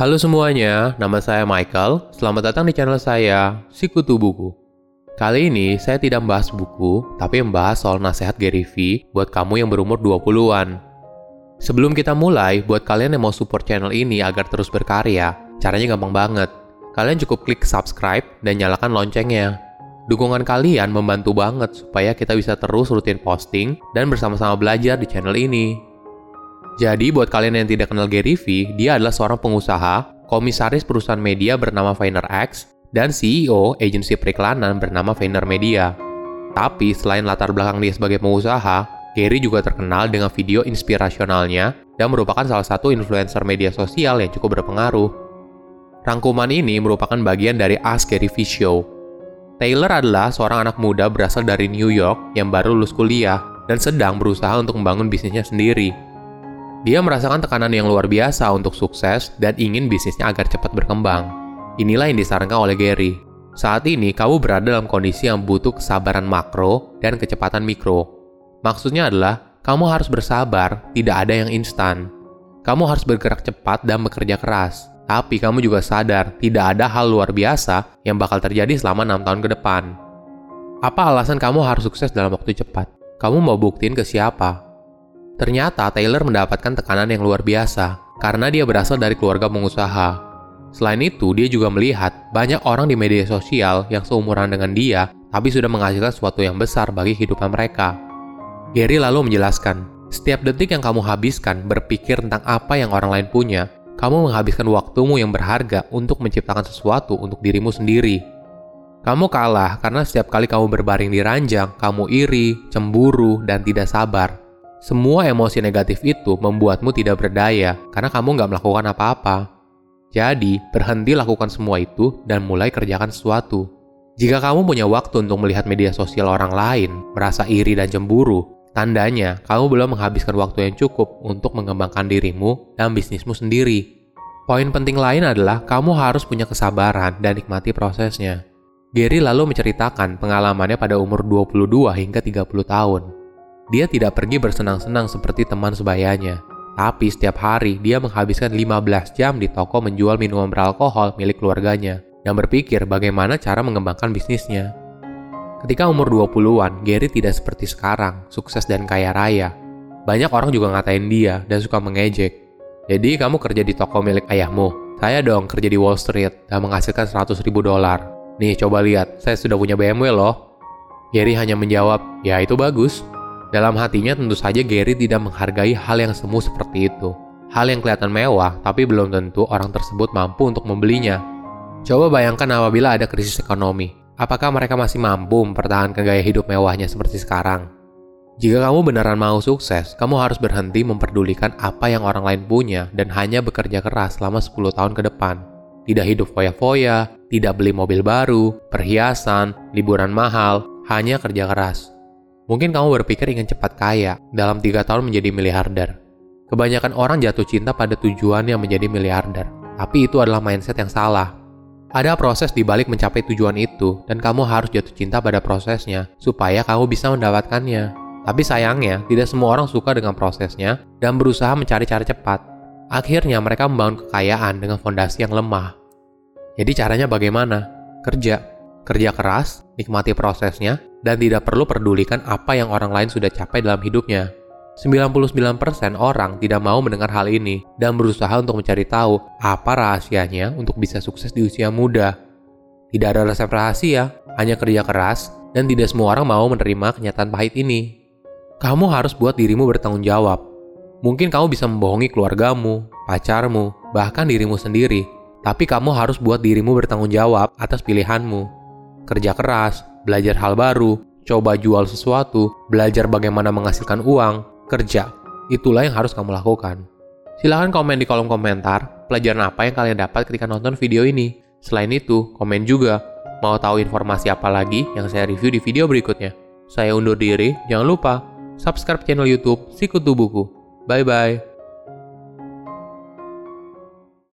Halo semuanya, nama saya Michael. Selamat datang di channel saya, Sikutu Buku. Kali ini saya tidak membahas buku, tapi membahas soal nasihat Gary V buat kamu yang berumur 20-an. Sebelum kita mulai, buat kalian yang mau support channel ini agar terus berkarya, caranya gampang banget. Kalian cukup klik subscribe dan nyalakan loncengnya. Dukungan kalian membantu banget supaya kita bisa terus rutin posting dan bersama-sama belajar di channel ini. Jadi buat kalian yang tidak kenal Gary V, dia adalah seorang pengusaha, komisaris perusahaan media bernama VaynerX, dan CEO agensi periklanan bernama Vayner Media. Tapi selain latar belakang dia sebagai pengusaha, Gary juga terkenal dengan video inspirasionalnya dan merupakan salah satu influencer media sosial yang cukup berpengaruh. Rangkuman ini merupakan bagian dari Ask Gary V Show. Taylor adalah seorang anak muda berasal dari New York yang baru lulus kuliah dan sedang berusaha untuk membangun bisnisnya sendiri. Dia merasakan tekanan yang luar biasa untuk sukses dan ingin bisnisnya agar cepat berkembang. Inilah yang disarankan oleh Gary. Saat ini, kamu berada dalam kondisi yang butuh kesabaran makro dan kecepatan mikro. Maksudnya adalah, kamu harus bersabar, tidak ada yang instan. Kamu harus bergerak cepat dan bekerja keras. Tapi kamu juga sadar, tidak ada hal luar biasa yang bakal terjadi selama enam tahun ke depan. Apa alasan kamu harus sukses dalam waktu cepat? Kamu mau buktiin ke siapa? Ternyata Taylor mendapatkan tekanan yang luar biasa karena dia berasal dari keluarga pengusaha. Selain itu, dia juga melihat banyak orang di media sosial yang seumuran dengan dia, tapi sudah menghasilkan sesuatu yang besar bagi kehidupan mereka. Gary lalu menjelaskan, setiap detik yang kamu habiskan berpikir tentang apa yang orang lain punya, kamu menghabiskan waktumu yang berharga untuk menciptakan sesuatu untuk dirimu sendiri. Kamu kalah karena setiap kali kamu berbaring di ranjang, kamu iri, cemburu, dan tidak sabar. Semua emosi negatif itu membuatmu tidak berdaya karena kamu nggak melakukan apa-apa. Jadi, berhenti lakukan semua itu dan mulai kerjakan sesuatu. Jika kamu punya waktu untuk melihat media sosial orang lain, merasa iri dan cemburu, tandanya kamu belum menghabiskan waktu yang cukup untuk mengembangkan dirimu dan bisnismu sendiri. Poin penting lain adalah kamu harus punya kesabaran dan nikmati prosesnya. Gary lalu menceritakan pengalamannya pada umur 22 hingga 30 tahun. Dia tidak pergi bersenang-senang seperti teman sebayanya. Tapi setiap hari dia menghabiskan 15 jam di toko menjual minuman beralkohol milik keluarganya dan berpikir bagaimana cara mengembangkan bisnisnya. Ketika umur 20-an, Gary tidak seperti sekarang, sukses dan kaya raya. Banyak orang juga ngatain dia dan suka mengejek. Jadi kamu kerja di toko milik ayahmu. Saya dong kerja di Wall Street dan menghasilkan 100 ribu dolar. Nih coba lihat, saya sudah punya BMW loh. Gary hanya menjawab, ya itu bagus. Dalam hatinya tentu saja Gary tidak menghargai hal yang semu seperti itu. Hal yang kelihatan mewah, tapi belum tentu orang tersebut mampu untuk membelinya. Coba bayangkan apabila ada krisis ekonomi. Apakah mereka masih mampu mempertahankan gaya hidup mewahnya seperti sekarang? Jika kamu beneran mau sukses, kamu harus berhenti memperdulikan apa yang orang lain punya dan hanya bekerja keras selama 10 tahun ke depan. Tidak hidup foya-foya, tidak beli mobil baru, perhiasan, liburan mahal, hanya kerja keras. Mungkin kamu berpikir ingin cepat kaya, dalam tiga tahun menjadi miliarder. Kebanyakan orang jatuh cinta pada tujuan yang menjadi miliarder, tapi itu adalah mindset yang salah. Ada proses di balik mencapai tujuan itu, dan kamu harus jatuh cinta pada prosesnya, supaya kamu bisa mendapatkannya. Tapi sayangnya, tidak semua orang suka dengan prosesnya dan berusaha mencari cara cepat. Akhirnya mereka membangun kekayaan dengan fondasi yang lemah. Jadi caranya bagaimana? Kerja. Kerja keras, nikmati prosesnya, dan tidak perlu pedulikan apa yang orang lain sudah capai dalam hidupnya. 99% orang tidak mau mendengar hal ini dan berusaha untuk mencari tahu apa rahasianya untuk bisa sukses di usia muda. Tidak ada resep rahasia, hanya kerja keras, dan tidak semua orang mau menerima kenyataan pahit ini. Kamu harus buat dirimu bertanggung jawab. Mungkin kamu bisa membohongi keluargamu, pacarmu, bahkan dirimu sendiri, tapi kamu harus buat dirimu bertanggung jawab atas pilihanmu. Kerja keras, belajar hal baru, coba jual sesuatu, belajar bagaimana menghasilkan uang, kerja. Itulah yang harus kamu lakukan. Silahkan komen di kolom komentar pelajaran apa yang kalian dapat ketika nonton video ini. Selain itu, komen juga mau tahu informasi apa lagi yang saya review di video berikutnya. Saya undur diri, jangan lupa subscribe channel YouTube Sikutu Buku. Bye bye.